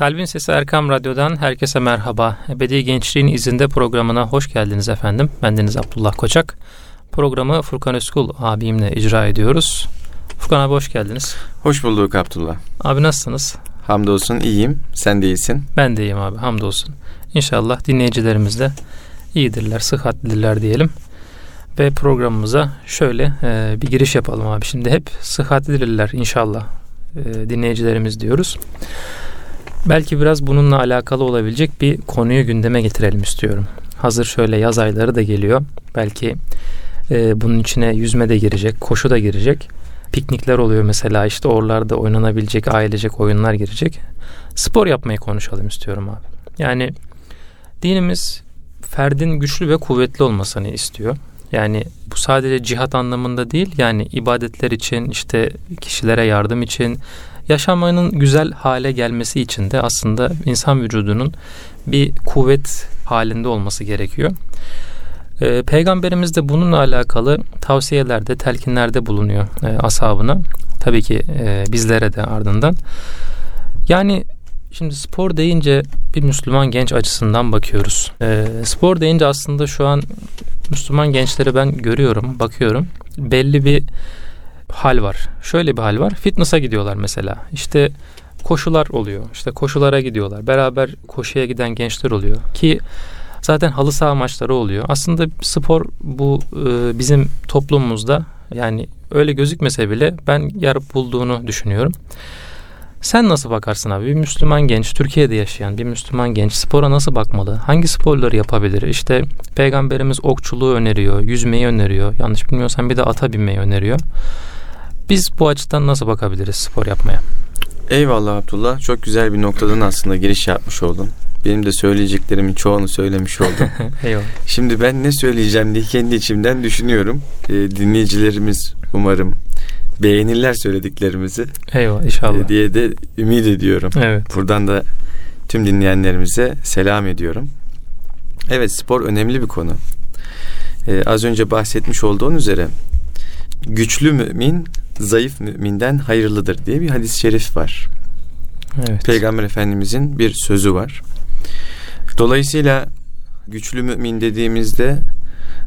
Kalbin Sesi Erkam Radyo'dan herkese merhaba. Ebedi Gençliğin izinde programına hoş geldiniz efendim. Bendeniz Abdullah Koçak. Programı Furkan Özkul abimle icra ediyoruz. Furkan abi hoş geldiniz. Hoş bulduk Abdullah. Abi nasılsınız? Hamdolsun iyiyim. Sen de iyisin. Ben de iyiyim abi hamdolsun. İnşallah dinleyicilerimiz de iyidirler, sıhhatlidirler diyelim. Ve programımıza şöyle e, bir giriş yapalım abi. Şimdi hep sıhhatlidirler inşallah e, dinleyicilerimiz diyoruz. Belki biraz bununla alakalı olabilecek bir konuyu gündeme getirelim istiyorum. Hazır şöyle yaz ayları da geliyor. Belki e, bunun içine yüzme de girecek, koşu da girecek. Piknikler oluyor mesela işte oralarda oynanabilecek ailecek oyunlar girecek. Spor yapmayı konuşalım istiyorum abi. Yani dinimiz ferdin güçlü ve kuvvetli olmasını istiyor. Yani bu sadece cihat anlamında değil yani ibadetler için işte kişilere yardım için yaşamanın güzel hale gelmesi için de aslında insan vücudunun bir kuvvet halinde olması gerekiyor. Ee, Peygamberimiz de bununla alakalı tavsiyelerde, telkinlerde bulunuyor e, ashabına. Tabii ki e, bizlere de ardından. Yani şimdi spor deyince bir Müslüman genç açısından bakıyoruz. E, spor deyince aslında şu an Müslüman gençleri ben görüyorum, bakıyorum. Belli bir hal var. Şöyle bir hal var. Fitness'a gidiyorlar mesela. İşte koşular oluyor. İşte koşulara gidiyorlar. Beraber koşuya giden gençler oluyor. Ki zaten halı saha maçları oluyor. Aslında spor bu e, bizim toplumumuzda yani öyle gözükmese bile ben yer bulduğunu düşünüyorum. Sen nasıl bakarsın abi? Bir Müslüman genç, Türkiye'de yaşayan bir Müslüman genç spora nasıl bakmalı? Hangi sporları yapabilir? İşte peygamberimiz okçuluğu öneriyor, yüzmeyi öneriyor. Yanlış bilmiyorsam bir de ata binmeyi öneriyor. Biz bu açıdan nasıl bakabiliriz spor yapmaya? Eyvallah Abdullah. Çok güzel bir noktadan aslında giriş yapmış oldun. Benim de söyleyeceklerimin çoğunu söylemiş oldum. Eyvallah. Şimdi ben ne söyleyeceğim diye kendi içimden düşünüyorum. Ee, dinleyicilerimiz umarım beğenirler söylediklerimizi. Eyvallah inşallah. Ee, diye de ümit ediyorum. Evet. Buradan da tüm dinleyenlerimize selam ediyorum. Evet spor önemli bir konu. Ee, az önce bahsetmiş olduğun üzere güçlü mümin zayıf müminden hayırlıdır diye bir hadis-i şerif var. Evet. Peygamber Efendimizin bir sözü var. Dolayısıyla güçlü mümin dediğimizde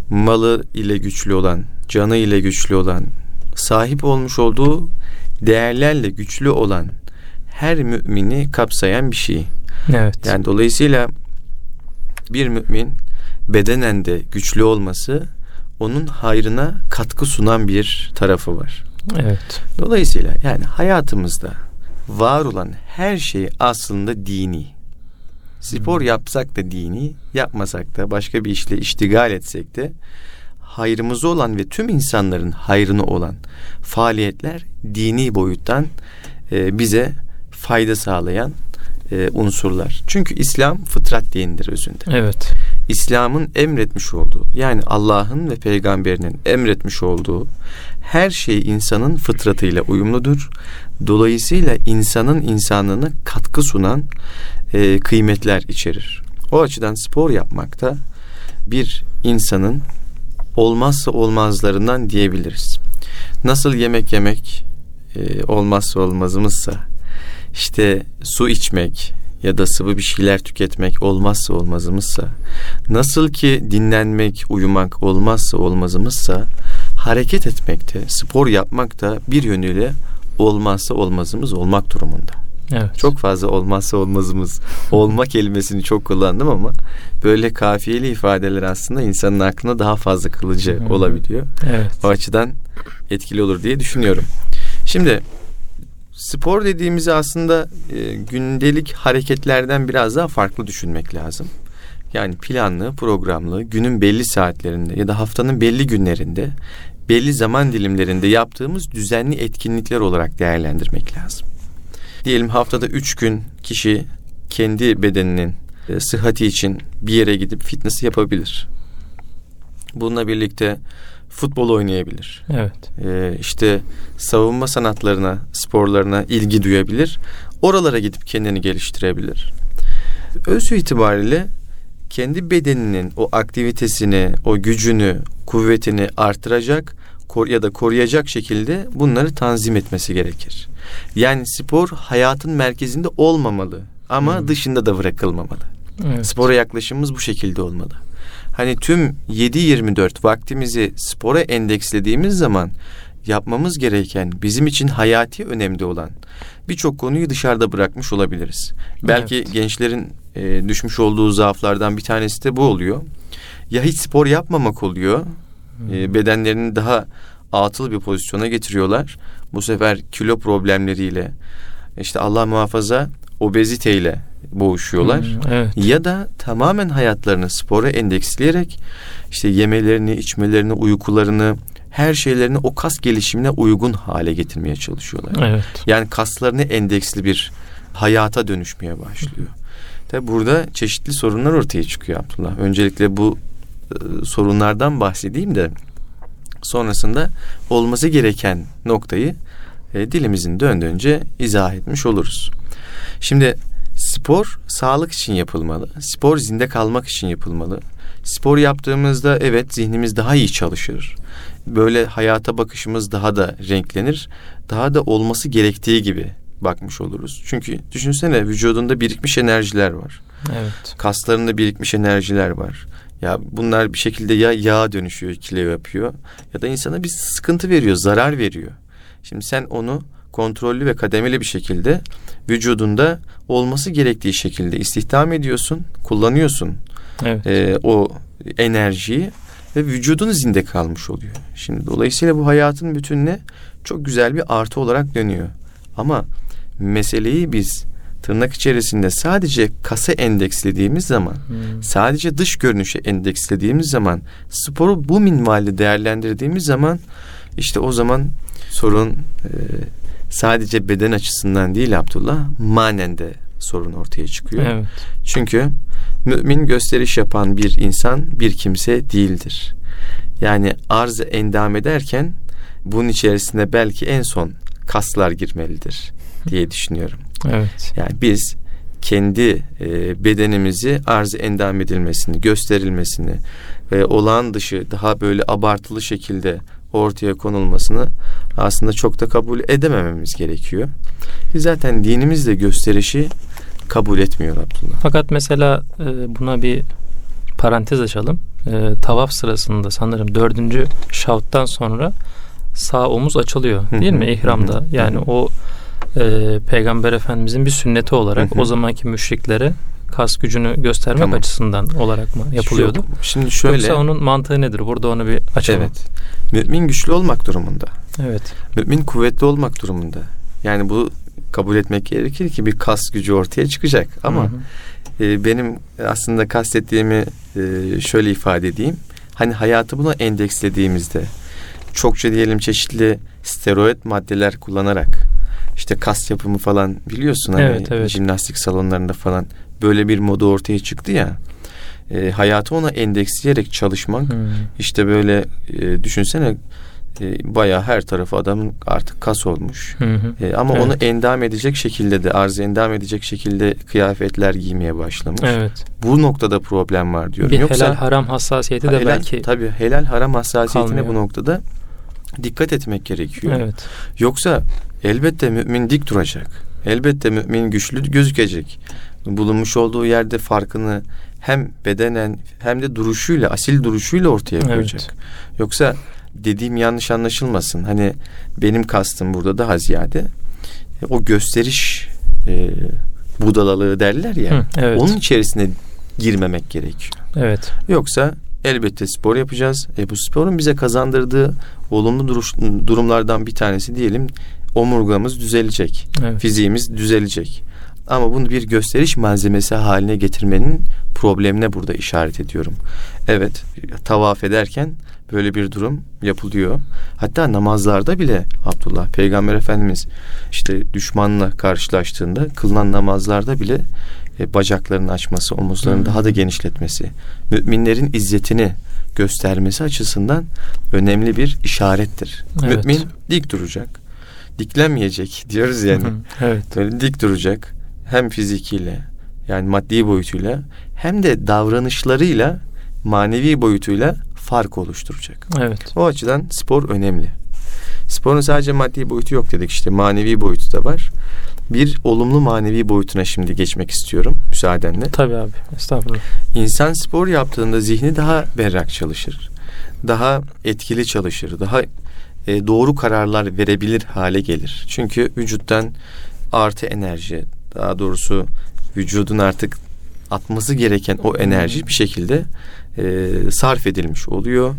malı ile güçlü olan, canı ile güçlü olan, sahip olmuş olduğu değerlerle güçlü olan her mümini kapsayan bir şey. Evet. Yani dolayısıyla bir mümin bedenen de güçlü olması onun hayrına katkı sunan bir tarafı var. Evet. Dolayısıyla yani hayatımızda var olan her şey aslında dini. Spor Hmm. yapsak da dini, yapmasak da başka bir işle iştigal etsek de hayrımıza olan ve tüm insanların hayrına olan faaliyetler dini boyuttan e, bize fayda sağlayan e, unsurlar. Çünkü İslam fıtrat dinidir özünde. Evet. İslam'ın emretmiş olduğu yani Allah'ın ve peygamberinin emretmiş olduğu her şey insanın fıtratıyla uyumludur. Dolayısıyla insanın insanlığına katkı sunan e, kıymetler içerir. O açıdan spor yapmak da bir insanın olmazsa olmazlarından diyebiliriz. Nasıl yemek yemek e, olmazsa olmazımızsa işte su içmek ya da sıvı bir şeyler tüketmek olmazsa olmazımızsa nasıl ki dinlenmek, uyumak olmazsa olmazımızsa hareket etmekte, spor yapmak da bir yönüyle olmazsa olmazımız olmak durumunda. Evet. Çok fazla olmazsa olmazımız olma kelimesini çok kullandım ama böyle kafiyeli ifadeler aslında insanın aklına daha fazla kılıcı olabiliyor. Evet. O açıdan etkili olur diye düşünüyorum. Şimdi spor dediğimizi aslında e, gündelik hareketlerden biraz daha farklı düşünmek lazım. Yani planlı, programlı, günün belli saatlerinde ya da haftanın belli günlerinde, belli zaman dilimlerinde yaptığımız düzenli etkinlikler olarak değerlendirmek lazım. Diyelim haftada üç gün kişi kendi bedeninin e, sıhhati için bir yere gidip fitness yapabilir. Bununla birlikte futbol oynayabilir. Evet. Ee, işte savunma sanatlarına, sporlarına ilgi duyabilir. Oralara gidip kendini geliştirebilir. Özü itibariyle kendi bedeninin o aktivitesini, o gücünü, kuvvetini artıracak ya da koruyacak şekilde bunları tanzim etmesi gerekir. Yani spor hayatın merkezinde olmamalı ama Hmm. dışında da bırakılmamalı. Evet. Spora yaklaşımımız bu şekilde olmalı. Hani tüm 7-24 vaktimizi spora endekslediğimiz zaman yapmamız gereken bizim için hayati önemli olan birçok konuyu dışarıda bırakmış olabiliriz. Belki Evet. gençlerin e, düşmüş olduğu zaaflardan bir tanesi de bu oluyor. Ya hiç spor yapmamak oluyor. Hmm. E, bedenlerini daha atıl bir pozisyona getiriyorlar. Bu sefer kilo problemleriyle işte Allah muhafaza obeziteyle boğuşuyorlar. Hmm, evet. Ya da tamamen hayatlarını spora endeksleyerek işte yemelerini, içmelerini, uykularını, her şeylerini o kas gelişimine uygun hale getirmeye çalışıyorlar. Evet. Yani kaslarını endeksli bir hayata dönüşmeye başlıyor. Tabi burada çeşitli sorunlar ortaya çıkıyor Abdullah. Öncelikle bu e, sorunlardan bahsedeyim de sonrasında olması gereken noktayı e, dilimizin döndüğünce izah etmiş oluruz. Şimdi spor sağlık için yapılmalı. Spor zinde kalmak için yapılmalı. Spor yaptığımızda evet zihnimiz daha iyi çalışır. Böyle hayata bakışımız daha da renklenir. Daha da olması gerektiği gibi bakmış oluruz. Çünkü düşünsene vücudunda birikmiş enerjiler var. Evet. Kaslarında birikmiş enerjiler var. Ya bunlar bir şekilde ya yağa dönüşüyor, kilo yapıyor ya da insana bir sıkıntı veriyor, zarar veriyor. Şimdi sen onu kontrollü ve kademeli bir şekilde vücudunda olması gerektiği şekilde istihdam ediyorsun, kullanıyorsun Evet. e, o enerjiyi ve vücudun zinde kalmış oluyor. Şimdi dolayısıyla bu hayatın bütününe çok güzel bir artı olarak dönüyor. Ama meseleyi biz tırnak içerisinde sadece kasa endekslediğimiz zaman, Hmm. sadece dış görünüşe endekslediğimiz zaman, sporu bu minvalde değerlendirdiğimiz zaman işte o zaman sorun e, sadece beden açısından değil Abdullah, manen de sorun ortaya çıkıyor. Evet. Çünkü mümin gösteriş yapan bir insan bir kimse değildir. Yani arzı endam ederken bunun içerisine belki en son kaslar girmelidir diye düşünüyorum. Evet. Yani biz kendi e, bedenimizi arz endam edilmesini, gösterilmesini ve olağan dışı daha böyle abartılı şekilde ortaya konulmasını aslında çok da kabul edemememiz gerekiyor. Biz zaten dinimiz de gösterişi kabul etmiyor Abdullah. Fakat mesela e, buna bir parantez açalım. E, tavaf sırasında sanırım dördüncü şavttan sonra sağ omuz açılıyor değil mi ihramda? Yani o e, Peygamber Efendimizin bir sünneti olarak o zamanki müşriklere kas gücünü göstermek Tamam. açısından olarak mı yapılıyordu? Yok, Şimdi şöyle Yoksa onun mantığı nedir? Burada onu bir açalım. evet. Mümin güçlü olmak durumunda. Evet. Mümin kuvvetli olmak durumunda. Yani bu kabul etmek gerekir ki bir kas gücü ortaya çıkacak. Ama Hı hı. e, benim aslında kastettiğimi e, şöyle ifade edeyim. Hani hayatı buna endekslediğimizde çokça diyelim çeşitli steroid maddeler kullanarak işte kas yapımı falan biliyorsun hani Evet, evet. jimnastik salonlarında falan böyle bir moda ortaya çıktı ya. E, hayatı ona endeksleyerek çalışmak Hı. işte böyle e, düşünsene e, bayağı her tarafı adamın artık kas olmuş. Hı hı. E, ama Evet. onu endam edecek şekilde de arz endam edecek şekilde kıyafetler giymeye başlamış. Evet. Bu noktada problem var diyorum. Bir Yoksa helal haram hassasiyeti de helal, belki tabii helal haram hassasiyetine kalmıyor. bu noktada dikkat etmek gerekiyor. Evet. Yoksa elbette mümin dik duracak. Elbette mümin güçlü gözükecek. Bulunmuş olduğu yerde farkını hem bedenen hem de duruşuyla, asil duruşuyla ortaya Evet. koyacak. Yoksa dediğim yanlış anlaşılmasın. Hani benim kastım burada daha ziyade e, o gösteriş e, budalalığı derler ya. Hı, evet. Onun içerisine girmemek gerekiyor. Evet. Yoksa elbette spor yapacağız. E bu sporun bize kazandırdığı olumlu duruş, durumlardan bir tanesi diyelim omurgamız düzelecek. Evet. Fiziğimiz düzelecek. Ama bunu bir gösteriş malzemesi haline getirmenin problemine burada işaret ediyorum. Evet, tavaf ederken böyle bir durum yapılıyor. Hatta namazlarda bile Abdullah Peygamber Efendimiz işte düşmanla karşılaştığında kılınan namazlarda bile e, bacaklarını açması, omuzlarını Hmm. daha da genişletmesi, müminlerin izzetini göstermesi açısından önemli bir işarettir. Evet. Mümin dik duracak, diklenmeyecek diyoruz yani. Evet. Böyle dik duracak hem fizikiyle yani maddi boyutuyla hem de davranışlarıyla manevi boyutuyla fark oluşturacak. Evet. O açıdan spor önemli. Sporun sadece maddi boyutu yok dedik işte manevi boyutu da var. bir olumlu manevi boyutuna şimdi geçmek istiyorum müsaadenle. Tabii abi. Estağfurullah. İnsan spor yaptığında zihni daha berrak çalışır. Daha etkili çalışır. Daha e, doğru kararlar verebilir hale gelir. Çünkü vücuttan artı enerji, daha doğrusu vücudun artık atması gereken o enerji bir şekilde e, sarf edilmiş oluyor.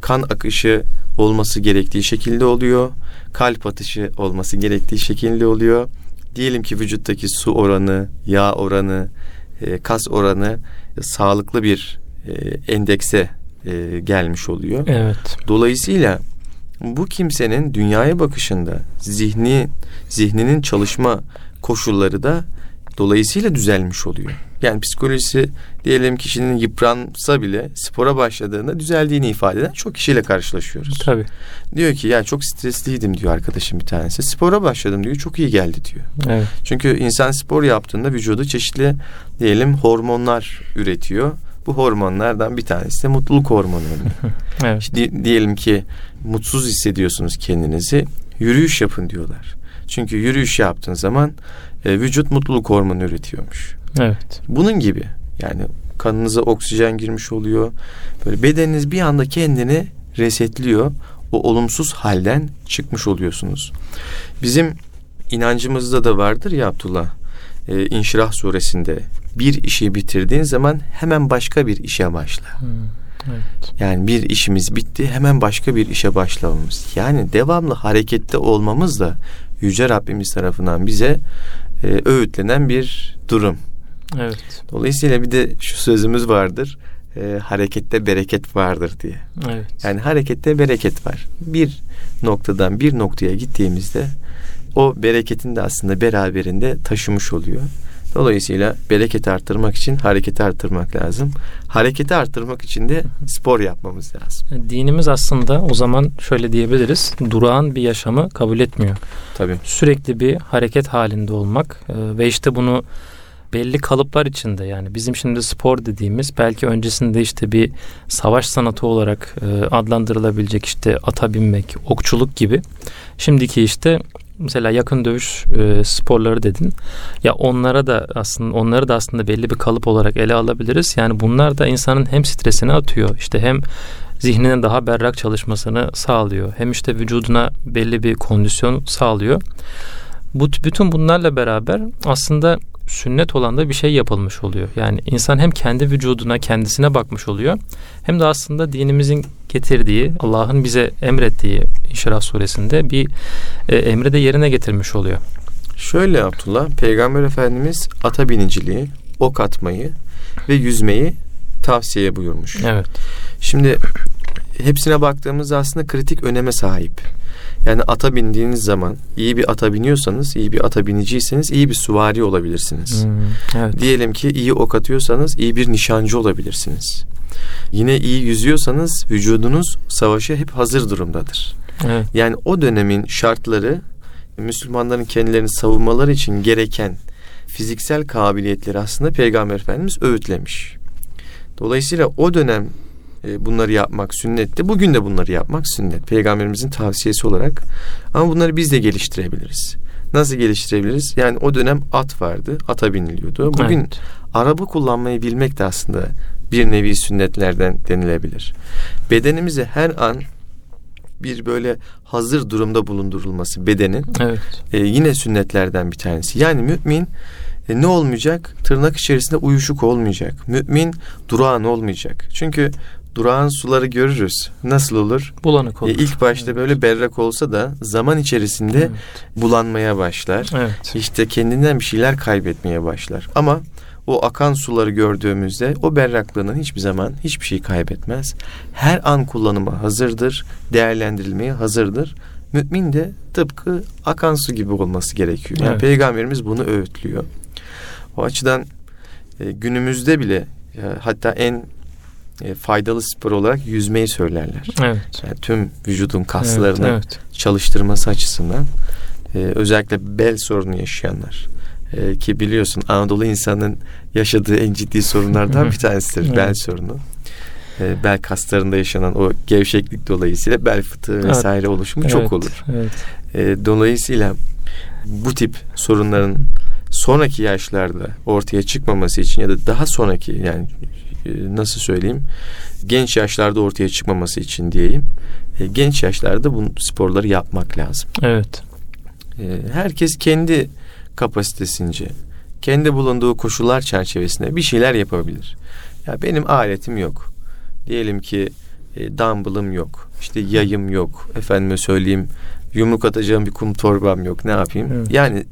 Kan akışı olması gerektiği şekilde oluyor. Kalp atışı olması gerektiği şekilde oluyor. Diyelim ki vücuttaki su oranı, yağ oranı, e, kas oranı e, sağlıklı bir e, endekse e, gelmiş oluyor. Evet. Dolayısıyla bu kimsenin dünyaya bakışında zihni zihninin çalışma koşulları da dolayısıyla düzelmiş oluyor. Yani psikolojisi diyelim kişinin yıpransa bile spora başladığında düzeldiğini ifade eden çok kişiyle karşılaşıyoruz. Tabii. Diyor ki ya çok stresliydim diyor arkadaşım bir tanesi. Spora başladım diyor çok iyi geldi diyor. Evet. Çünkü insan spor yaptığında vücudu çeşitli diyelim hormonlar üretiyor. Bu hormonlardan bir tanesi de mutluluk hormonu. Evet. İşte diyelim ki mutsuz hissediyorsunuz kendinizi. Yürüyüş yapın diyorlar. Çünkü yürüyüş yaptığın zaman e, vücut mutluluk hormonu üretiyormuş. Evet. Bunun gibi yani kanınıza oksijen girmiş oluyor. Böyle bedeniniz bir anda kendini resetliyor. O olumsuz halden çıkmış oluyorsunuz. Bizim inancımızda da vardır ya Abdullah. E, İnşirah suresinde bir işi bitirdiğin zaman hemen başka bir işe başla. Hmm. Evet. Yani bir işimiz bitti hemen başka bir işe başlamamız. Yani devamlı harekette olmamız da Yüce Rabbimiz tarafından bize e, öğütlenen bir durum. Evet. Dolayısıyla bir de şu sözümüz vardır. E, harekette bereket vardır diye. Evet. Yani harekette bereket var. Bir noktadan bir noktaya gittiğimizde o bereketin de aslında beraberinde taşımış oluyor. Dolayısıyla bereketi arttırmak için hareketi arttırmak lazım. Hareketi arttırmak için de spor yapmamız lazım. Dinimiz aslında o zaman şöyle diyebiliriz. Durağan bir yaşamı kabul etmiyor. Tabii. Sürekli bir hareket halinde olmak e, ve işte bunu belli kalıplar içinde yani bizim şimdi spor dediğimiz belki öncesinde işte bir savaş sanatı olarak e, adlandırılabilecek işte ata binmek, okçuluk gibi. Şimdiki işte mesela yakın dövüş e, sporları dedin. Ya onlara da aslında onları da aslında belli bir kalıp olarak ele alabiliriz. Yani bunlar da insanın hem stresini atıyor. işte hem zihninin daha berrak çalışmasını sağlıyor. Hem işte vücuduna belli bir kondisyon sağlıyor. Bu bütün bunlarla beraber aslında sünnet olan da bir şey yapılmış oluyor. Yani insan hem kendi vücuduna kendisine bakmış oluyor hem de aslında dinimizin getirdiği Allah'ın bize emrettiği İnşirah suresinde bir e, emri de yerine getirmiş oluyor. Şöyle Abdullah, Peygamber Efendimiz ata biniciliği, ok atmayı ve yüzmeyi tavsiye buyurmuş. Evet. Şimdi hepsine baktığımızda aslında kritik öneme sahip. Yani ata bindiğiniz zaman iyi bir ata biniyorsanız, iyi bir ata biniciyseniz iyi bir süvari olabilirsiniz. Hmm, evet. Diyelim ki iyi ok atıyorsanız iyi bir nişancı olabilirsiniz. Yine iyi yüzüyorsanız vücudunuz savaşa hep hazır durumdadır. Evet. Yani o dönemin şartları Müslümanların kendilerini savunmaları için gereken fiziksel kabiliyetleri aslında Peygamber Efendimiz öğütlemiş. Dolayısıyla o dönem e, bunları yapmak sünnetti. Bugün de bunları yapmak sünnet. Peygamberimizin tavsiyesi olarak. Ama bunları biz de geliştirebiliriz. Nasıl geliştirebiliriz? Yani o dönem at vardı. Ata biniliyordu. Bugün Evet. araba kullanmayı bilmek de aslında bir nevi sünnetlerden denilebilir. Bedenimizi her an bir böyle hazır durumda bulundurulması bedenin Evet. e, yine sünnetlerden bir tanesi. Yani mümin e, ne olmayacak? Tırnak içerisinde uyuşuk olmayacak. Mümin durağan olmayacak. Çünkü durağan suları görürüz. Nasıl olur? Bulanık E, olur. ilk başta böyle berrak olsa da zaman içerisinde Evet. bulanmaya başlar. Evet. İşte kendinden bir şeyler kaybetmeye başlar. Ama o akan suları gördüğümüzde o berraklığının hiçbir zaman hiçbir şey kaybetmez. Her an kullanıma hazırdır, değerlendirilmeye hazırdır. Mümin de tıpkı akan su gibi olması gerekiyor. Yani Evet. Peygamberimiz bunu öğütlüyor. O açıdan e, günümüzde bile e, hatta en e, faydalı spor olarak yüzmeyi söylerler. Evet. Yani tüm vücudun kaslarını Evet, evet. çalıştırması açısından e, özellikle bel sorunu yaşayanlar e, ki biliyorsun Anadolu insanının yaşadığı en ciddi sorunlardan bir tanesidir Evet. bel sorunu. E, bel kaslarında yaşanan o gevşeklik dolayısıyla bel fıtığı Evet. vesaire oluşumu çok Evet, olur. Evet. E, dolayısıyla bu tip sorunların sonraki yaşlarda ortaya çıkmaması için ya da daha sonraki yani nasıl söyleyeyim genç yaşlarda ortaya çıkmaması için diyeyim e, genç yaşlarda bu sporları yapmak lazım. Evet. E, herkes kendi kapasitesince kendi bulunduğu koşullar çerçevesinde bir şeyler yapabilir. Ya benim aletim yok. Diyelim ki e, dumbbell'ım yok. İşte yayım yok. Efendime söyleyeyim yumruk atacağım bir kum torbam yok. Ne yapayım? Evet. Yani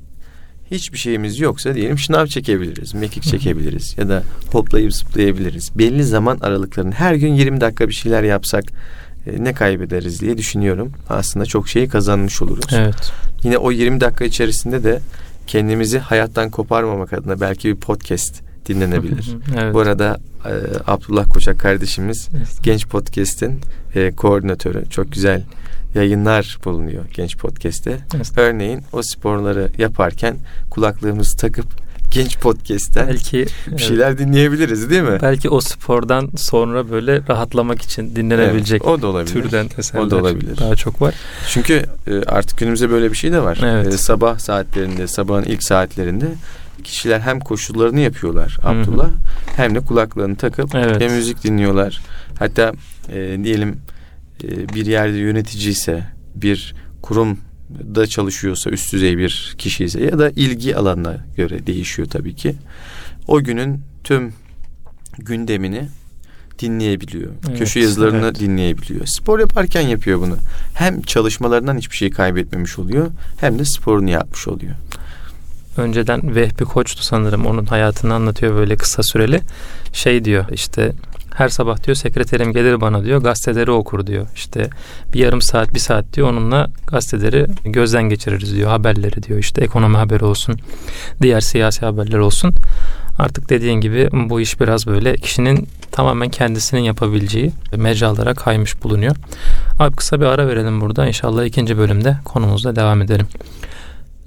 hiçbir şeyimiz yoksa diyelim şınav çekebiliriz, mekik çekebiliriz ya da hoplayıp zıplayabiliriz. Belli zaman aralıklarının her gün 20 dakika bir şeyler yapsak e, ne kaybederiz diye düşünüyorum. Aslında çok şeyi kazanmış oluruz. Evet. Yine o 20 dakika içerisinde de kendimizi hayattan koparmamak adına belki bir podcast dinlenebilir. evet. Bu arada e, Abdullah Koçak kardeşimiz Evet. Genç Podcast'in e, koordinatörü. Çok güzel yayınlar bulunuyor Genç Podcast'te. Evet. Örneğin o sporları yaparken kulaklığımızı takıp Genç Podcast'ten Belki bir şeyler dinleyebiliriz değil mi? belki o spordan sonra böyle rahatlamak için dinlenebilecek Evet, o da olabilir. türden eserler O da olabilir. daha çok var. Çünkü e, artık günümüzde böyle bir şey de var. Evet. E, sabah saatlerinde, sabahın ilk saatlerinde kişiler hem koşullarını yapıyorlar. Abdullah hem de kulaklarını takıp Evet. ve müzik dinliyorlar. Hatta e, diyelim bir yerde yönetici ise bir kurumda çalışıyorsa üst düzey bir kişi ise ya da ilgi alanına göre değişiyor tabii ki. O günün tüm gündemini dinleyebiliyor. Evet, Köşe yazılarını evet. dinleyebiliyor. Spor yaparken yapıyor bunu. Hem çalışmalarından hiçbir şey kaybetmemiş oluyor hem de sporunu yapmış oluyor. Önceden Vehbi Koç'tu sanırım onun hayatını anlatıyor böyle kısa süreli. Şey diyor işte her sabah diyor sekreterim gelir bana diyor gazeteleri okur diyor. İşte bir yarım saat bir saat diyor onunla gazeteleri gözden geçiririz diyor haberleri diyor işte ekonomi haberi olsun diğer siyasi haberler olsun. Artık dediğin gibi bu iş biraz böyle kişinin tamamen kendisinin yapabileceği mecralara kaymış bulunuyor. Abi kısa bir ara verelim burada. İnşallah ikinci bölümde konumuzda devam edelim.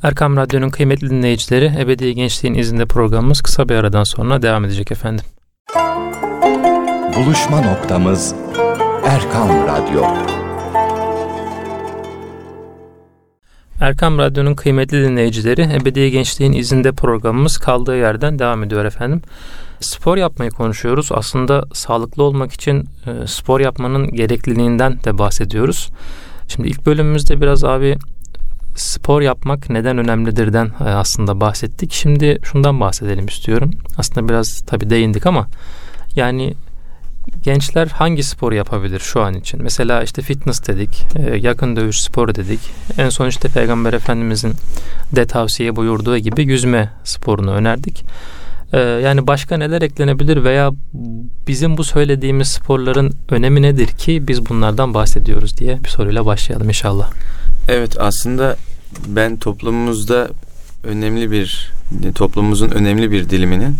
Erkam Radyo'nun kıymetli dinleyicileri Ebedi Gençliğin izinde programımız kısa bir aradan sonra devam edecek efendim. Buluşma noktamız Erkam Radyo. Erkam Radyo'nun kıymetli dinleyicileri Ebedi Gençliğin izinde programımız kaldığı yerden devam ediyor efendim. Spor yapmayı konuşuyoruz. Aslında sağlıklı olmak için e, spor yapmanın gerekliliğinden de bahsediyoruz. Şimdi ilk bölümümüzde biraz abi spor yapmak neden önemlidirden e, aslında bahsettik. Şimdi şundan bahsedelim istiyorum. Aslında biraz tabii değindik ama yani gençler hangi spor yapabilir şu an için? Mesela işte fitness dedik, e, yakın dövüş sporu dedik. En son işte Peygamber Efendimizin de tavsiye buyurduğu gibi yüzme sporunu önerdik. E, yani başka neler eklenebilir veya bizim bu söylediğimiz sporların önemi nedir ki biz bunlardan bahsediyoruz diye bir soruyla başlayalım inşallah. Evet aslında ben toplumumuzda önemli bir toplumumuzun önemli bir diliminin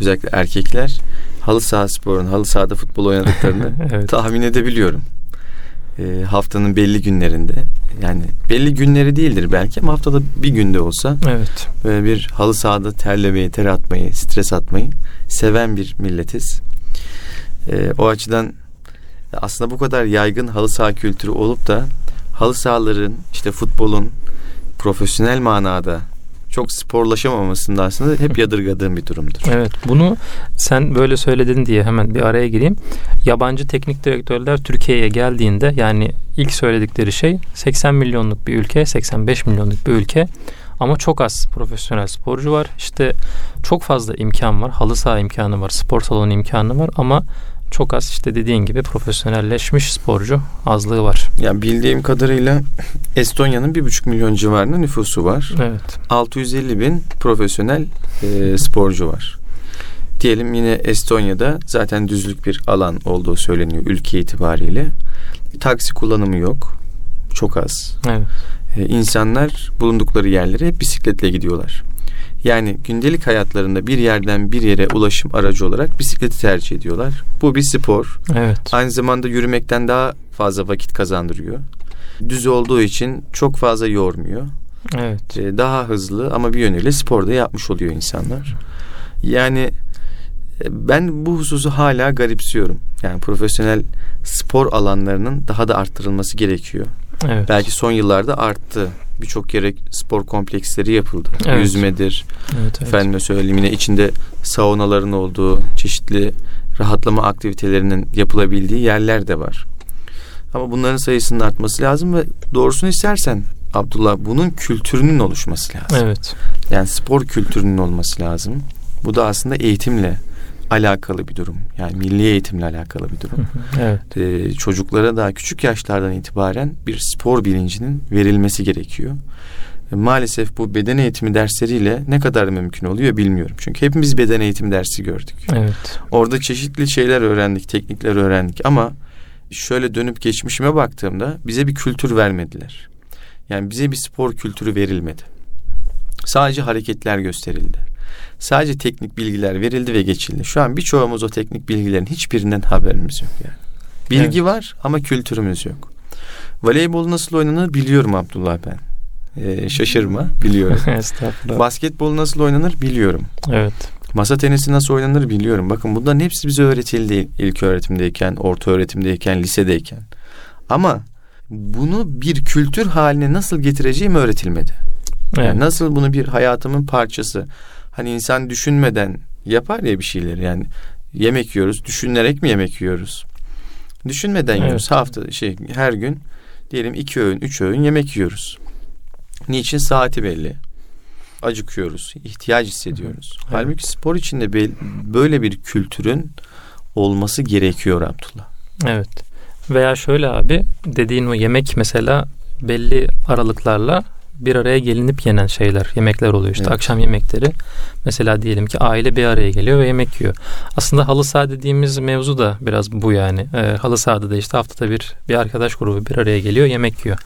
özellikle erkekler halı saha sporunu, halı sahada futbol oynadıklarını Evet. tahmin edebiliyorum. E, haftanın belli günlerinde yani belli günleri değildir belki ama haftada bir günde olsa Evet. böyle bir halı sahada terlemeyi, ter atmayı, stres atmayı seven bir milletiz. E, o açıdan aslında bu kadar yaygın halı saha kültürü olup da halı sahaların işte futbolun profesyonel manada çok sporlaşamamasında aslında hep yadırgadığım bir durumdur. Evet bunu sen böyle söyledin diye hemen bir araya gireyim. Yabancı teknik direktörler Türkiye'ye geldiğinde yani ilk söyledikleri şey 80 milyonluk bir ülke, 85 milyonluk bir ülke ama çok az profesyonel sporcu var. İşte çok fazla imkan var. Halı saha imkanı var, spor salonu imkanı var ama çok az işte dediğin gibi profesyonelleşmiş sporcu azlığı var. Yani bildiğim kadarıyla Estonya'nın bir buçuk milyon civarında nüfusu var. Evet. 650 bin profesyonel e, sporcu var. Diyelim yine Estonya'da zaten düzlük bir alan olduğu söyleniyor ülke itibariyle. Taksi kullanımı yok. Çok az. Evet. E, insanlar bulundukları yerlere bisikletle gidiyorlar. Yani gündelik hayatlarında bir yerden bir yere ulaşım aracı olarak bisikleti tercih ediyorlar. Bu bir spor. Evet. Aynı zamanda yürümekten daha fazla vakit kazandırıyor. Düz olduğu için çok fazla yormuyor. Evet. E, daha hızlı ama bir yönüyle sporda yapmış oluyor insanlar. Yani e, ben bu hususu hala garipsiyorum. Yani profesyonel spor alanlarının daha da arttırılması gerekiyor. Evet. Belki son yıllarda arttı. Birçok yere spor kompleksleri yapıldı. Evet. Yüzmedir, Evet, evet. efendime söyleyeyim yine içinde saunaların olduğu, çeşitli rahatlama aktivitelerinin yapılabildiği yerler de var. Ama bunların sayısının artması lazım ve doğrusunu istersen Abdullah bunun kültürünün oluşması lazım. Evet. Yani spor kültürünün olması lazım. Bu da aslında eğitimle alakalı bir durum. Yani milli eğitimle alakalı bir durum. Evet. Ee, çocuklara daha küçük yaşlardan itibaren bir spor bilincinin verilmesi gerekiyor. E, Maalesef bu beden eğitimi dersleriyle ne kadar mümkün oluyor bilmiyorum. Çünkü hepimiz beden eğitimi dersi gördük. Evet. Orada çeşitli şeyler öğrendik, teknikler öğrendik ama şöyle dönüp geçmişime baktığımda bize bir kültür vermediler. Yani bize bir spor kültürü verilmedi. Sadece hareketler gösterildi. Sadece teknik bilgiler verildi ve geçildi. Şu an birçoğumuz o teknik bilgilerin hiçbirinden haberimiz yok yani. Bilgi Evet. var ama kültürümüz yok. Voleybol nasıl oynanır biliyorum Abdullah ben. Ee, şaşırma biliyorum. Estağfurullah. Basketbol nasıl oynanır biliyorum. evet. Masa tenisi nasıl oynanır biliyorum. Bakın bunların hepsi bize öğretildi ilk öğretimdeyken, orta öğretimdeyken, lisedeyken. Ama bunu bir kültür haline nasıl getireceğim öğretilmedi. Yani Evet. nasıl bunu bir hayatımın parçası. Hani insan düşünmeden yapar ya bir şeyleri yani yemek yiyoruz. Düşünerek mi yemek yiyoruz? Düşünmeden Evet. yiyoruz. Hafta şey her gün diyelim iki öğün, üç öğün yemek yiyoruz. Niçin saati belli? Acıkıyoruz, ihtiyaç hissediyoruz. Evet. Halbuki spor içinde böyle bir kültürün olması gerekiyor Abdullah. Evet. Veya şöyle abi dediğin o yemek mesela belli aralıklarla bir araya gelinip yenen şeyler, yemekler oluyor. İşte Evet. akşam yemekleri. Mesela diyelim ki aile bir araya geliyor ve yemek yiyor. Aslında halı saha dediğimiz mevzu da biraz bu yani. Ee, halı sahada da işte haftada bir bir arkadaş grubu bir araya geliyor, yemek yiyor.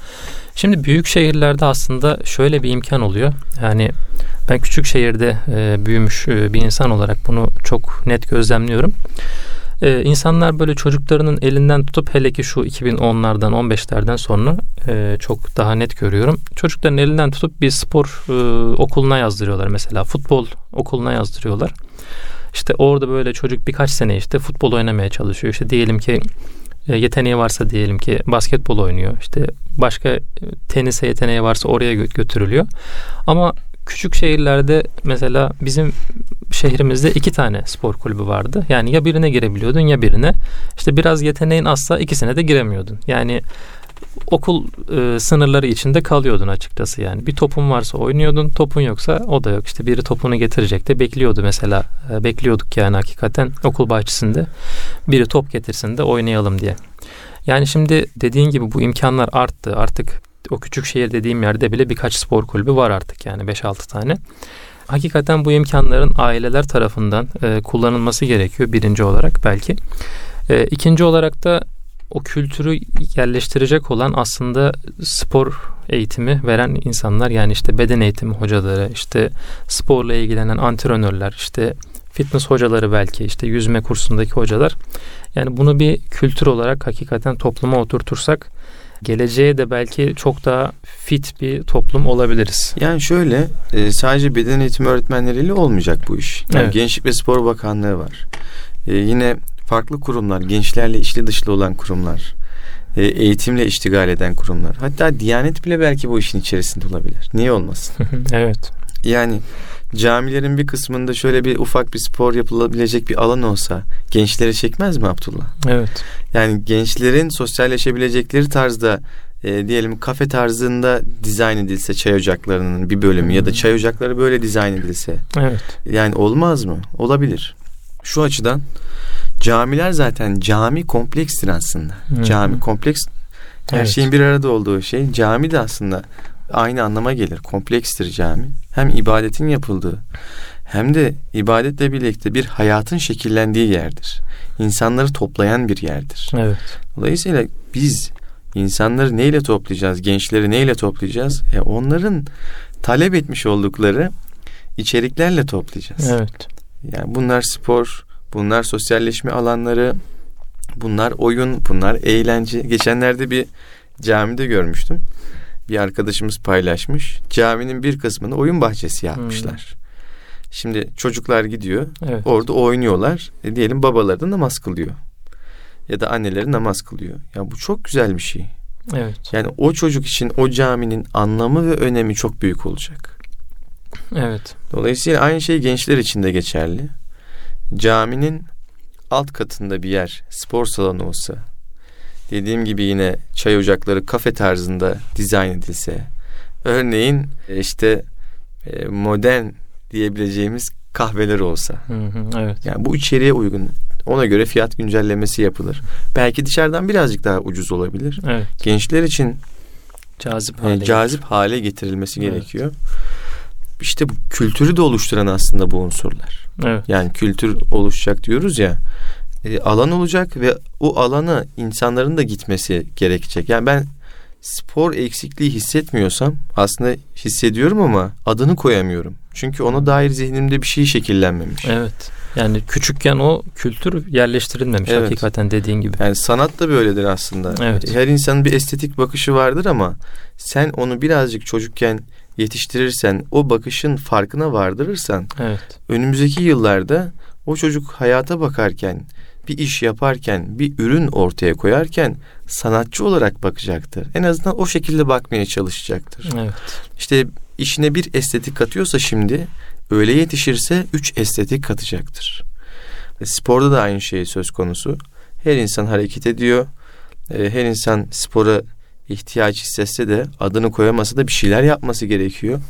Şimdi büyük şehirlerde aslında şöyle bir imkan oluyor. Yani ben küçük şehirde e, büyümüş e, bir insan olarak bunu çok net gözlemliyorum. Ee, insanlar böyle çocuklarının elinden tutup hele ki şu 2010'lardan 15'lerden sonra e, çok daha net görüyorum. Çocukların elinden tutup bir spor e, okuluna yazdırıyorlar mesela futbol okuluna yazdırıyorlar. İşte orada böyle çocuk birkaç sene işte futbol oynamaya çalışıyor. İşte diyelim ki e, yeteneği varsa diyelim ki basketbol oynuyor. İşte başka e, tenise yeteneği varsa oraya gö- götürülüyor. Ama küçük şehirlerde mesela bizim şehrimizde iki tane spor kulübü vardı. Yani ya birine girebiliyordun ya birine. İşte biraz yeteneğin azsa ikisine de giremiyordun. Yani okul e, sınırları içinde kalıyordun açıkçası yani. Bir topun varsa oynuyordun, topun yoksa o da yok. İşte biri topunu getirecek de bekliyordu mesela. E, bekliyorduk yani hakikaten okul bahçesinde. Biri top getirsin de oynayalım diye. Yani şimdi dediğin gibi bu imkanlar arttı. Artık o küçük şehir dediğim yerde bile birkaç spor kulübü var artık yani 5-6 tane. Hakikaten bu imkanların aileler tarafından e, kullanılması gerekiyor birinci olarak belki. E, ikinci olarak da o kültürü yerleştirecek olan aslında spor eğitimi veren insanlar yani işte beden eğitimi hocaları, işte sporla ilgilenen antrenörler, işte fitness hocaları belki işte yüzme kursundaki hocalar. Yani bunu bir kültür olarak hakikaten topluma oturtursak geleceğe de belki çok daha fit bir toplum olabiliriz. Yani şöyle e, sadece beden eğitimi öğretmenleriyle olmayacak bu iş. Yani Evet. Gençlik ve Spor Bakanlığı var. E, yine farklı kurumlar, gençlerle içli dışlı olan kurumlar, e, eğitimle iştigal eden kurumlar. Hatta Diyanet bile belki bu işin içerisinde olabilir. Niye olmasın? evet. Yani camilerin bir kısmında şöyle bir ufak bir spor yapılabilecek bir alan olsa gençlere çekmez mi Abdullah? Evet. Yani gençlerin sosyalleşebilecekleri tarzda e, diyelim kafe tarzında dizayn edilse çay ocaklarının bir bölümü ya da çay ocakları böyle dizayn edilse Evet. yani olmaz mı? Olabilir. Şu açıdan camiler zaten cami komplekstir aslında. Hı. Cami kompleks her Evet. şeyin bir arada olduğu şey. Cami de aslında aynı anlama gelir. Komplekstir cami. Hem ibadetin yapıldığı hem de ibadetle birlikte bir hayatın şekillendiği yerdir. İnsanları toplayan bir yerdir. Evet. Dolayısıyla biz insanları neyle toplayacağız? Gençleri neyle toplayacağız? E onların talep etmiş oldukları içeriklerle toplayacağız. Evet. Yani bunlar spor, bunlar sosyalleşme alanları, bunlar oyun, bunlar eğlence. Geçenlerde bir camide görmüştüm. Bir arkadaşımız paylaşmış. Caminin bir kısmını oyun bahçesi yapmışlar. Şimdi çocuklar gidiyor, Evet. orada oynuyorlar. E diyelim babaları da namaz kılıyor. Ya da anneleri namaz kılıyor. Ya bu çok güzel bir şey. Evet. Yani o çocuk için o caminin anlamı ve önemi çok büyük olacak. Evet. Dolayısıyla aynı şey gençler için de geçerli. Caminin alt katında bir yer, spor salonu olsa, dediğim gibi yine çay ocakları kafe tarzında dizayn edilse, örneğin e, işte e, modern diyebileceğimiz kahveler olsa. Hı hı, evet. Yani bu içeriğe uygun. Ona göre fiyat güncellemesi yapılır. Belki dışarıdan birazcık daha ucuz olabilir. Evet. Gençler için Cazip e, hale. cazip hale getirilmesi Evet. gerekiyor. İşte bu kültürü de oluşturan aslında bu unsurlar. Evet. Yani kültür oluşacak diyoruz ya. E, alan olacak ve o alana insanların da gitmesi gerekecek. Yani ben spor eksikliği hissetmiyorsam aslında hissediyorum ama adını koyamıyorum. Çünkü ona dair zihnimde bir şey şekillenmemiş. Evet. Yani küçükken o kültür yerleştirilmemiş Evet. hakikaten dediğin gibi. Yani sanat da böyledir aslında. Evet. Her insanın bir estetik bakışı vardır ama sen onu birazcık çocukken yetiştirirsen, o bakışın farkına vardırırsan Evet. önümüzdeki yıllarda o çocuk hayata bakarken, bir iş yaparken, bir ürün ortaya koyarken sanatçı olarak bakacaktır. En azından o şekilde bakmaya çalışacaktır. Evet. İşte işine bir estetik katıyorsa şimdi öyle yetişirse üç estetik katacaktır. Sporda da aynı şey söz konusu. Her insan hareket ediyor. E, Her insan spora ihtiyaç hissetse de adını koyamasa da bir şeyler yapması gerekiyor.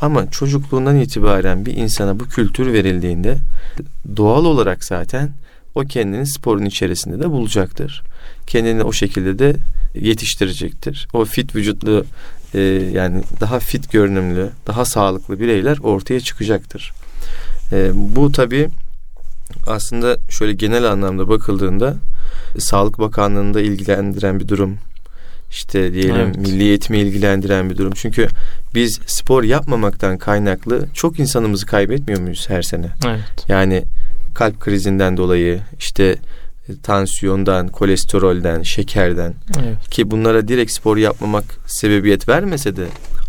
Ama çocukluğundan itibaren bir insana bu kültür verildiğinde doğal olarak zaten o kendini sporun içerisinde de bulacaktır. Kendini o şekilde de yetiştirecektir. O fit vücutlu e, yani daha fit görünümlü, daha sağlıklı bireyler ortaya çıkacaktır. E, bu tabii aslında şöyle genel anlamda bakıldığında e, Sağlık Bakanlığı'nda ilgilendiren bir durum. İşte diyelim Evet. milli eğitimi ilgilendiren bir durum. Çünkü biz spor yapmamaktan kaynaklı çok insanımızı kaybetmiyor muyuz her sene? Evet. Yani kalp krizinden dolayı işte tansiyondan, kolesterolden, şekerden Evet. ki bunlara direkt spor yapmamak sebebiyet vermese de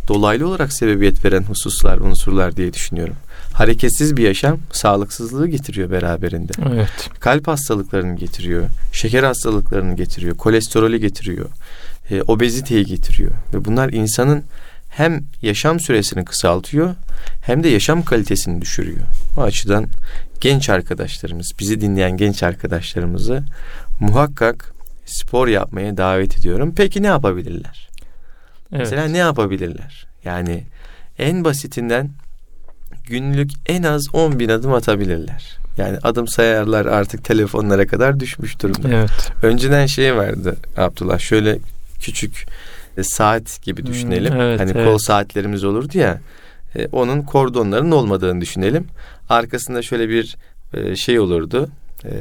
dolaylı olarak sebebiyet veren hususlar, unsurlar diye düşünüyorum. Hareketsiz bir yaşam sağlıksızlığı getiriyor beraberinde. Evet. Kalp hastalıklarını getiriyor, şeker hastalıklarını getiriyor, kolesterolü getiriyor, e, obeziteyi getiriyor ve bunlar insanın hem yaşam süresini kısaltıyor hem de yaşam kalitesini düşürüyor. O açıdan genç arkadaşlarımız, bizi dinleyen genç arkadaşlarımızı muhakkak spor yapmaya davet ediyorum. Peki ne yapabilirler? Evet. Mesela ne yapabilirler? Yani en basitinden günlük en az 10 bin adım atabilirler. Yani adım sayarlar artık telefonlara kadar düşmüş durumda. Evet. Önceden şey vardı Abdullah şöyle küçük saat gibi Hmm, düşünelim. evet, hani evet. kol saatlerimiz olurdu ya. e, onun kordonlarının olmadığını düşünelim. Arkasında şöyle bir e, şey olurdu. E,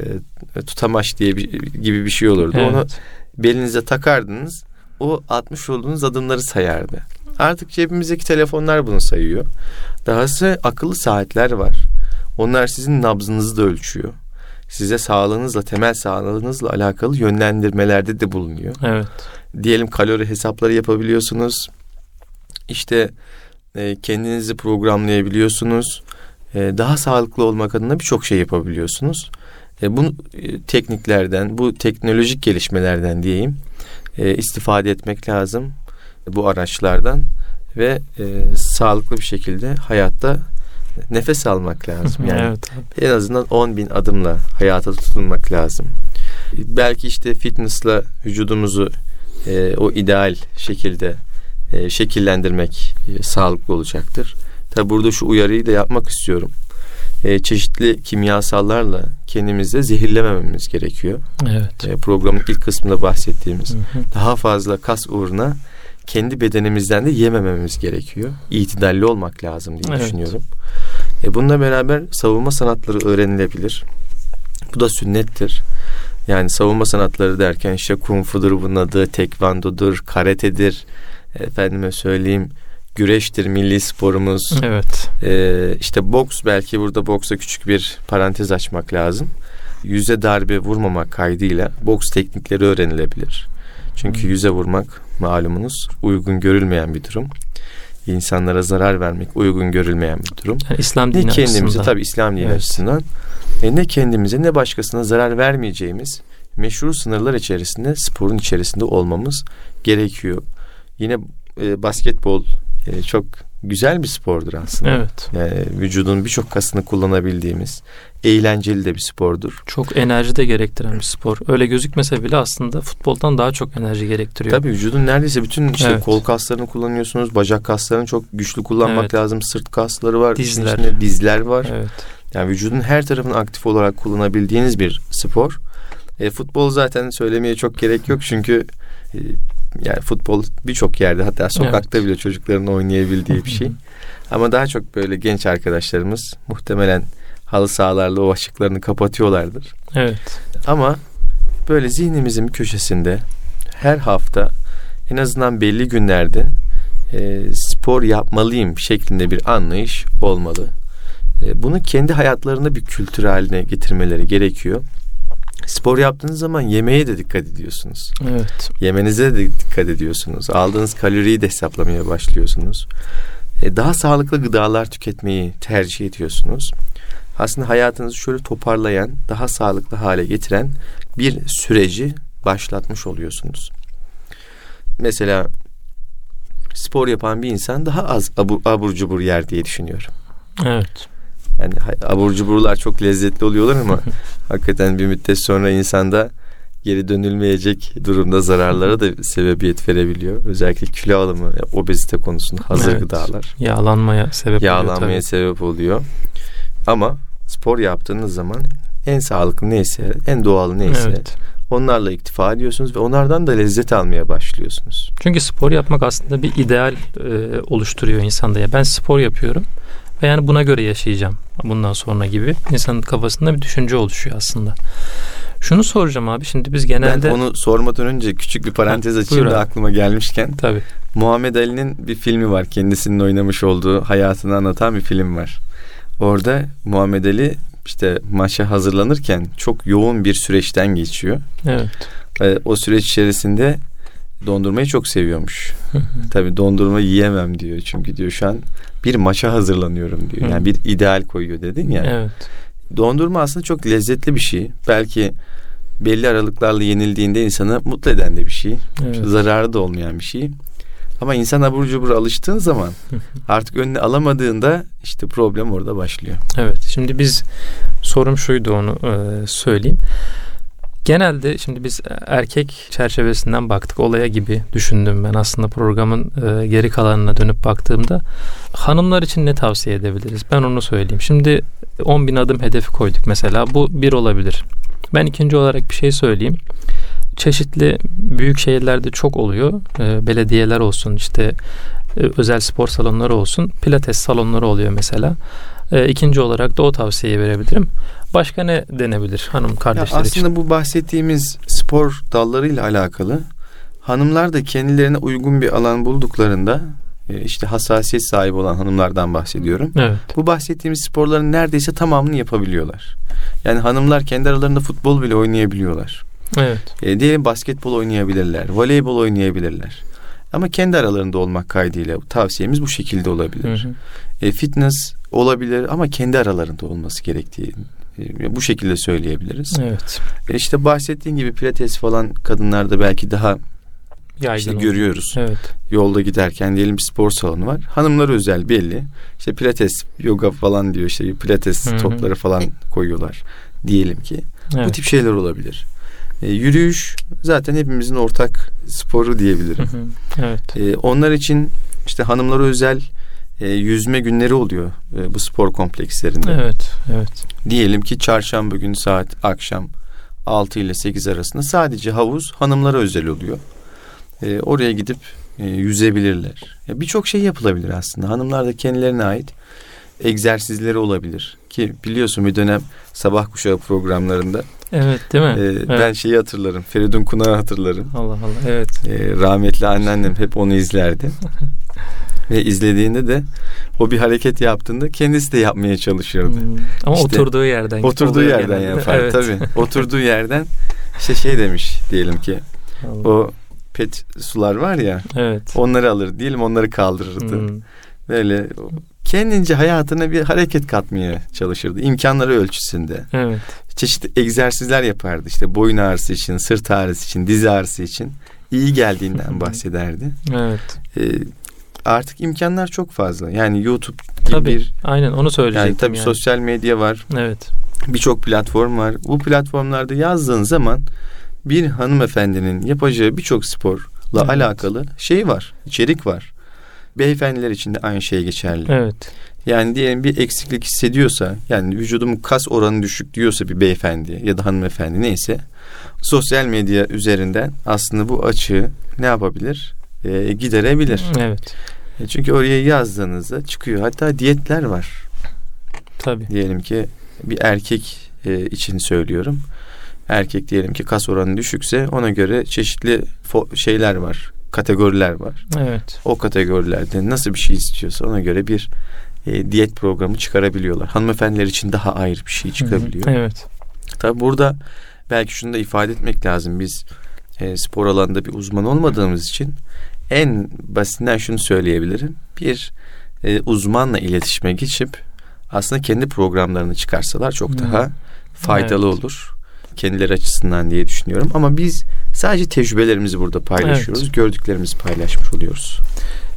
tutamaç diye bir, gibi bir şey olurdu. Evet. Onu belinize takardınız. O atmış olduğunuz adımları sayardı. Artık cebimizdeki telefonlar bunu sayıyor. Dahası akıllı saatler var. Onlar sizin nabzınızı da ölçüyor. Size sağlığınızla, temel sağlığınızla alakalı yönlendirmelerde de bulunuyor. Evet. Diyelim kalori hesapları yapabiliyorsunuz. İşte e, kendinizi programlayabiliyorsunuz. E, daha sağlıklı olmak adına birçok şey yapabiliyorsunuz. E, bu e, tekniklerden, bu teknolojik gelişmelerden diyeyim e, istifade etmek lazım bu araçlardan ve e, sağlıklı bir şekilde hayatta nefes almak lazım. Yani evet. en azından 10 bin adımla hayata tutunmak lazım. Belki işte fitnessla vücudumuzu e, o ideal şekilde e, şekillendirmek e, sağlıklı olacaktır. Tabi burada şu uyarıyı da yapmak istiyorum. E, çeşitli kimyasallarla kendimizi zehirlemememiz gerekiyor. Evet. E, programın ilk kısmında bahsettiğimiz Hı hı. daha fazla kas uğruna kendi bedenimizden de yemememiz gerekiyor. İtidalli olmak lazım diye Evet. düşünüyorum. E bununla beraber savunma sanatları öğrenilebilir. Bu da sünnettir. Yani savunma sanatları derken işte kung fu'dur bunun adı, tekvandodur, karatedir, efendime söyleyeyim güreştir milli sporumuz. Evet. Ee, işte boks belki burada boksa küçük bir parantez açmak lazım. Yüze darbe vurmamak kaydıyla boks teknikleri öğrenilebilir. Çünkü yüze vurmak malumunuz uygun görülmeyen bir durum. İnsanlara zarar vermek uygun görülmeyen bir durum. Yani İslam Ne dini kendimize açısından. tabi İslam dini Evet. açısından e, ne kendimize ne başkasına zarar vermeyeceğimiz meşru sınırlar içerisinde sporun içerisinde olmamız gerekiyor. Yine e, basketbol e, çok güzel bir spordur aslında. Evet. Yani vücudun birçok kasını kullanabildiğimiz eğlenceli de bir spordur. Çok enerji de gerektiren bir spor. Öyle gözükmese bile aslında futboldan daha çok enerji gerektiriyor. Tabii vücudun neredeyse bütün işte Evet. kol kaslarını kullanıyorsunuz. Bacak kaslarını çok güçlü kullanmak Evet. lazım. Sırt kasları var. Dizler. içinde dizler var. Evet. Yani vücudun her tarafını aktif olarak kullanabildiğiniz bir spor. E, futbol zaten söylemeye çok gerek yok çünkü e, yani futbol birçok yerde hatta sokakta bile çocukların oynayabildiği bir şey. Ama daha çok böyle genç arkadaşlarımız muhtemelen halı sahalarla o açıklarını kapatıyorlardır. Evet. Ama böyle zihnimizin köşesinde her hafta en azından belli günlerde e, spor yapmalıyım şeklinde bir anlayış olmalı. E, bunu kendi hayatlarında bir kültür haline getirmeleri gerekiyor. Spor yaptığınız zaman yemeğe de dikkat ediyorsunuz. Evet. Yemenize de dikkat ediyorsunuz. Aldığınız kaloriyi de hesaplamaya başlıyorsunuz. E, daha sağlıklı gıdalar tüketmeyi tercih ediyorsunuz. Aslında hayatınızı şöyle toparlayan, daha sağlıklı hale getiren bir süreci başlatmış oluyorsunuz. Mesela spor yapan bir insan daha az abur, abur cubur yer diye düşünüyorum. Evet. Yani abur cuburlar çok lezzetli oluyorlar ama hakikaten bir müddet sonra insanda geri dönülmeyecek durumda zararlara da sebebiyet verebiliyor. Özellikle kilo alımı, obezite konusunda hazır Evet. gıdalar Yağlanmaya sebep oluyor yağlanmaya tabii. sebep oluyor. Ama spor yaptığınız zaman en sağlıklı neyse, en doğal neyse Evet. onlarla iktifa ediyorsunuz ve onlardan da lezzet almaya başlıyorsunuz. Çünkü spor yapmak aslında bir ideal e, oluşturuyor insanda. Ya ben spor yapıyorum ve yani buna göre yaşayacağım bundan sonra gibi insanın kafasında bir düşünce oluşuyor aslında. Şunu soracağım abi şimdi biz genelde Ben onu sormadan önce küçük bir parantez açayım da aklıma gelmişken. tabii Muhammed Ali'nin bir filmi var. Kendisinin oynamış olduğu hayatını anlatan bir film var. Orada Muhammed Ali işte maça hazırlanırken çok yoğun bir süreçten geçiyor. evet. Ve o süreç içerisinde dondurmayı çok seviyormuş. Tabii dondurma yiyemem diyor. Çünkü diyor şu an bir maça hazırlanıyorum diyor. Yani bir ideal koyuyor dedin ya. Evet. Dondurma aslında çok lezzetli bir şey. Belki belli aralıklarla yenildiğinde insanı mutlu eden de bir şey. Evet. Zararı da olmayan bir şey. Ama insan abur cubur alıştığın zaman artık önüne alamadığında işte problem orada başlıyor. Evet. Şimdi biz sorum şuydu onu e, söyleyeyim. Genelde şimdi biz erkek çerçevesinden baktık olaya gibi düşündüm ben aslında programın e, geri kalanına dönüp baktığımda hanımlar için ne tavsiye edebiliriz? Ben onu söyleyeyim. Şimdi 10 bin adım hedefi koyduk mesela bu bir olabilir. Ben ikinci olarak bir şey söyleyeyim. Çeşitli büyük şehirlerde çok oluyor. E, belediyeler olsun işte e, özel spor salonları olsun. Pilates salonları oluyor mesela. E, ikinci olarak da o tavsiyeyi verebilirim. Başka ne denebilir hanım Ya kardeşler aslında için? bu bahsettiğimiz spor dallarıyla alakalı hanımlar da kendilerine uygun bir alan bulduklarında e, işte hassasiyet sahibi olan hanımlardan bahsediyorum. Evet. Bu bahsettiğimiz sporların neredeyse tamamını yapabiliyorlar. Yani hanımlar kendi aralarında futbol bile oynayabiliyorlar. Evet. E, diyelim basketbol oynayabilirler, voleybol oynayabilirler. Ama kendi aralarında olmak kaydıyla tavsiyemiz bu şekilde olabilir. Hı hı. E, fitness olabilir ama kendi aralarında olması gerektiği e, bu şekilde söyleyebiliriz. Evet. E, işte bahsettiğin gibi pilates falan kadınlarda belki daha Yaygın işte oldu. görüyoruz. Evet. Yolda giderken diyelim bir spor salonu var. Hanımlar özel belli. İşte pilates, yoga falan diyor işte pilates Hı hı. topları falan koyuyorlar diyelim ki. evet. Bu tip şeyler olabilir. E, yürüyüş zaten hepimizin ortak sporu diyebilirim. Hı hı. Evet. E, onlar için işte hanımlara özel e, yüzme günleri oluyor e, bu spor komplekslerinde. Evet. Evet. Diyelim ki çarşamba günü saat akşam 6 ile 8 arasında sadece havuz hanımlara özel oluyor. E, oraya gidip e, yüzebilirler. Ya Birçok şey yapılabilir aslında. Hanımlar da kendilerine ait egzersizleri olabilir. Ki biliyorsun bir dönem sabah kuşağı programlarında Evet değil mi? e, evet. ben şeyi hatırlarım. Feridun Kunak'ı hatırlarım. Allah Allah. Evet. E, rahmetli anneannem hep onu izlerdi. Ve izlediğinde de o bir hareket yaptığında kendisi de yapmaya çalışırdı. Hmm. Ama İşte oturduğu yerden. Oturduğu yerden genelde. yapar Evet. tabii. Oturduğu yerden işte şey demiş diyelim ki Allah. o pet sular var ya Evet. onları alır diyelim onları kaldırırdı. Hmm. Böyle kendince hayatına bir hareket katmaya çalışırdı. imkanları ölçüsünde. Evet. Çeşitli egzersizler yapardı. İşte boyun ağrısı için, sırt ağrısı için, diz ağrısı için iyi geldiğinden bahsederdi. Evet. Ee, artık imkanlar çok fazla. Yani YouTube gibi Tabii. bir Aynen onu söyleyecektim. yani tabii yani. sosyal medya var. Evet. Birçok platform var. Bu platformlarda yazdığın zaman bir hanımefendinin yapacağı birçok sporla Evet. alakalı şey var, içerik var. Beyefendiler için de aynı şey geçerli. Evet. Yani diyelim bir eksiklik hissediyorsa, yani vücudumun kas oranı düşük diyorsa bir beyefendi ya da hanımefendi neyse, sosyal medya üzerinden aslında bu açığı ne yapabilir? Ee, giderebilir. Evet. E, Çünkü oraya yazdığınızda çıkıyor. Hatta diyetler var. Tabii. Diyelim ki bir erkek e, için söylüyorum. Erkek diyelim ki kas oranı düşükse ona göre çeşitli şeyler var. Kategoriler var. Evet. O kategorilerde nasıl bir şey istiyorsa ona göre bir e, diyet programı çıkarabiliyorlar. Hanımefendiler için daha ayrı bir şey çıkabiliyor. Hı hı. Evet. Tabi burada belki şunu da ifade etmek lazım. Biz e, spor alanında bir uzman olmadığımız için en basitinden şunu söyleyebilirim. Bir e, uzmanla iletişime geçip aslında kendi programlarını çıkarsalar çok daha faydalı Evet. olur. Kendileri açısından diye düşünüyorum. Ama biz sadece tecrübelerimizi burada paylaşıyoruz. Gördüklerimizi paylaşmış oluyoruz.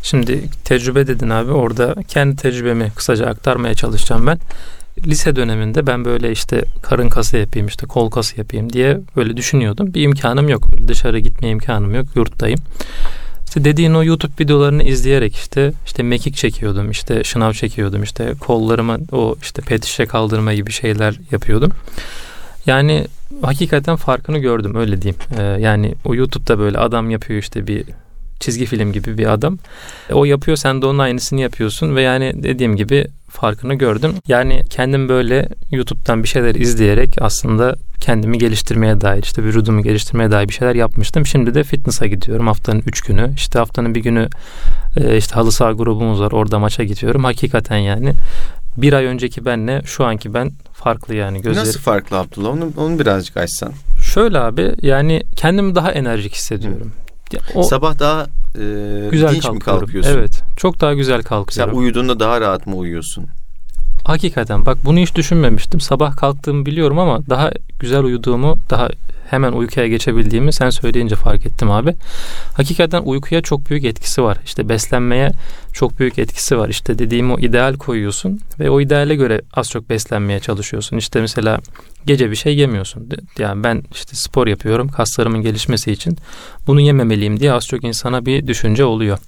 Şimdi tecrübe dedin abi orada kendi tecrübemi kısaca aktarmaya çalışacağım ben. Lise döneminde ben böyle işte karın kası yapayım işte kol kası yapayım diye böyle düşünüyordum. Bir imkanım yok. Böyle dışarı gitme imkanım yok. Yurttayım. İşte dediğin o YouTube videolarını izleyerek işte işte mekik çekiyordum, işte şınav çekiyordum, işte kollarıma o işte pet şişe kaldırma gibi şeyler yapıyordum. Yani hakikaten farkını gördüm öyle diyeyim. Ee, yani o YouTube'da böyle adam yapıyor işte bir çizgi film gibi bir adam. O yapıyor sen de onun aynısını yapıyorsun ve yani dediğim gibi farkını gördüm. Yani kendim böyle YouTube'dan bir şeyler izleyerek aslında kendimi geliştirmeye dair işte vücudumu geliştirmeye dair bir şeyler yapmıştım. Şimdi de fitness'a gidiyorum haftanın 3 günü. İşte haftanın bir günü e, işte halı saha grubumuz var orada maça gidiyorum. Hakikaten yani bir ay önceki benle şu anki ben farklı yani gözleri. Nasıl farklı Abdullah? Onu, onu birazcık açsan. Şöyle abi yani kendimi daha enerjik hissediyorum. O Sabah daha e, güzel dinç mi kalkıyorsun? Evet. Çok daha güzel Sen kalkıyorum. uyuduğunda daha rahat mı uyuyorsun? Hakikaten bak bunu hiç düşünmemiştim. Sabah kalktığımı biliyorum ama daha güzel uyuduğumu, daha hemen uykuya geçebildiğimi sen söyleyince fark ettim abi. Hakikaten uykuya çok büyük etkisi var. İşte beslenmeye çok büyük etkisi var. İşte dediğim o ideal koyuyorsun ve o ideale göre az çok beslenmeye çalışıyorsun. İşte mesela gece bir şey yemiyorsun. Yani ben işte spor yapıyorum kaslarımın gelişmesi için. Bunu yememeliyim diye az çok insana bir düşünce oluyor.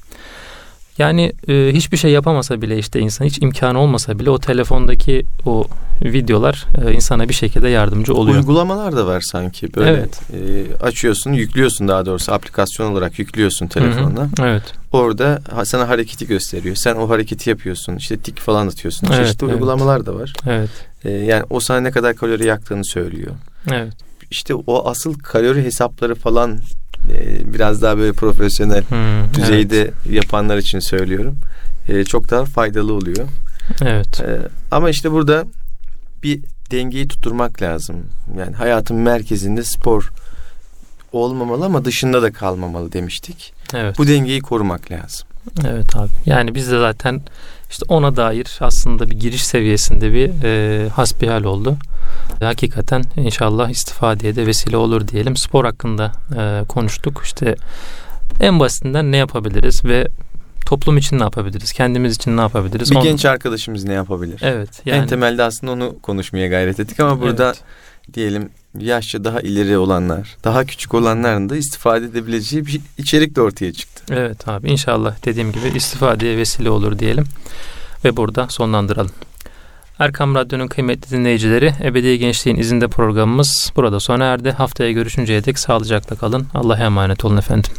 Yani e, hiçbir şey yapamasa bile işte insan hiç imkanı olmasa bile o telefondaki o videolar e, insana bir şekilde yardımcı oluyor. Uygulamalar da var sanki böyle. Evet. e, açıyorsun, yüklüyorsun daha doğrusu aplikasyon olarak yüklüyorsun telefonuna. Hı hı. Evet. Orada sana hareketi gösteriyor. Sen o hareketi yapıyorsun. İşte tik falan atıyorsun. Evet, Çeşitli evet. uygulamalar da var. Evet. E, yani o sana ne kadar kalori yaktığını söylüyor. Evet. İşte o asıl kalori hesapları falan e, biraz daha böyle profesyonel Hmm, düzeyde yapanlar için söylüyorum. E, çok daha faydalı oluyor. Evet. Ee, ama işte burada bir dengeyi tutturmak lazım. Yani hayatın merkezinde spor olmamalı ama dışında da kalmamalı demiştik. Evet. Bu dengeyi korumak lazım. Evet abi. Yani biz de zaten işte ona dair aslında bir giriş seviyesinde bir e, hasbihal oldu. Hakikaten inşallah istifadeye de vesile olur diyelim. Spor hakkında e, konuştuk. İşte en basitinden ne yapabiliriz ve toplum için ne yapabiliriz? Kendimiz için ne yapabiliriz? Bir On- genç arkadaşımız ne yapabilir? Evet. Yani, En temelde aslında onu konuşmaya gayret ettik ama burada Evet. diyelim yaşça daha ileri olanlar, daha küçük olanların da istifade edebileceği bir içerik de ortaya çıktı. Evet abi inşallah dediğim gibi istifadeye vesile olur diyelim ve burada sonlandıralım. Erkam Radyo'nun kıymetli dinleyicileri Ebedi Gençliğin izinde programımız burada sona erdi. Haftaya görüşünceye dek sağlıcakla kalın. Allah'a emanet olun efendim.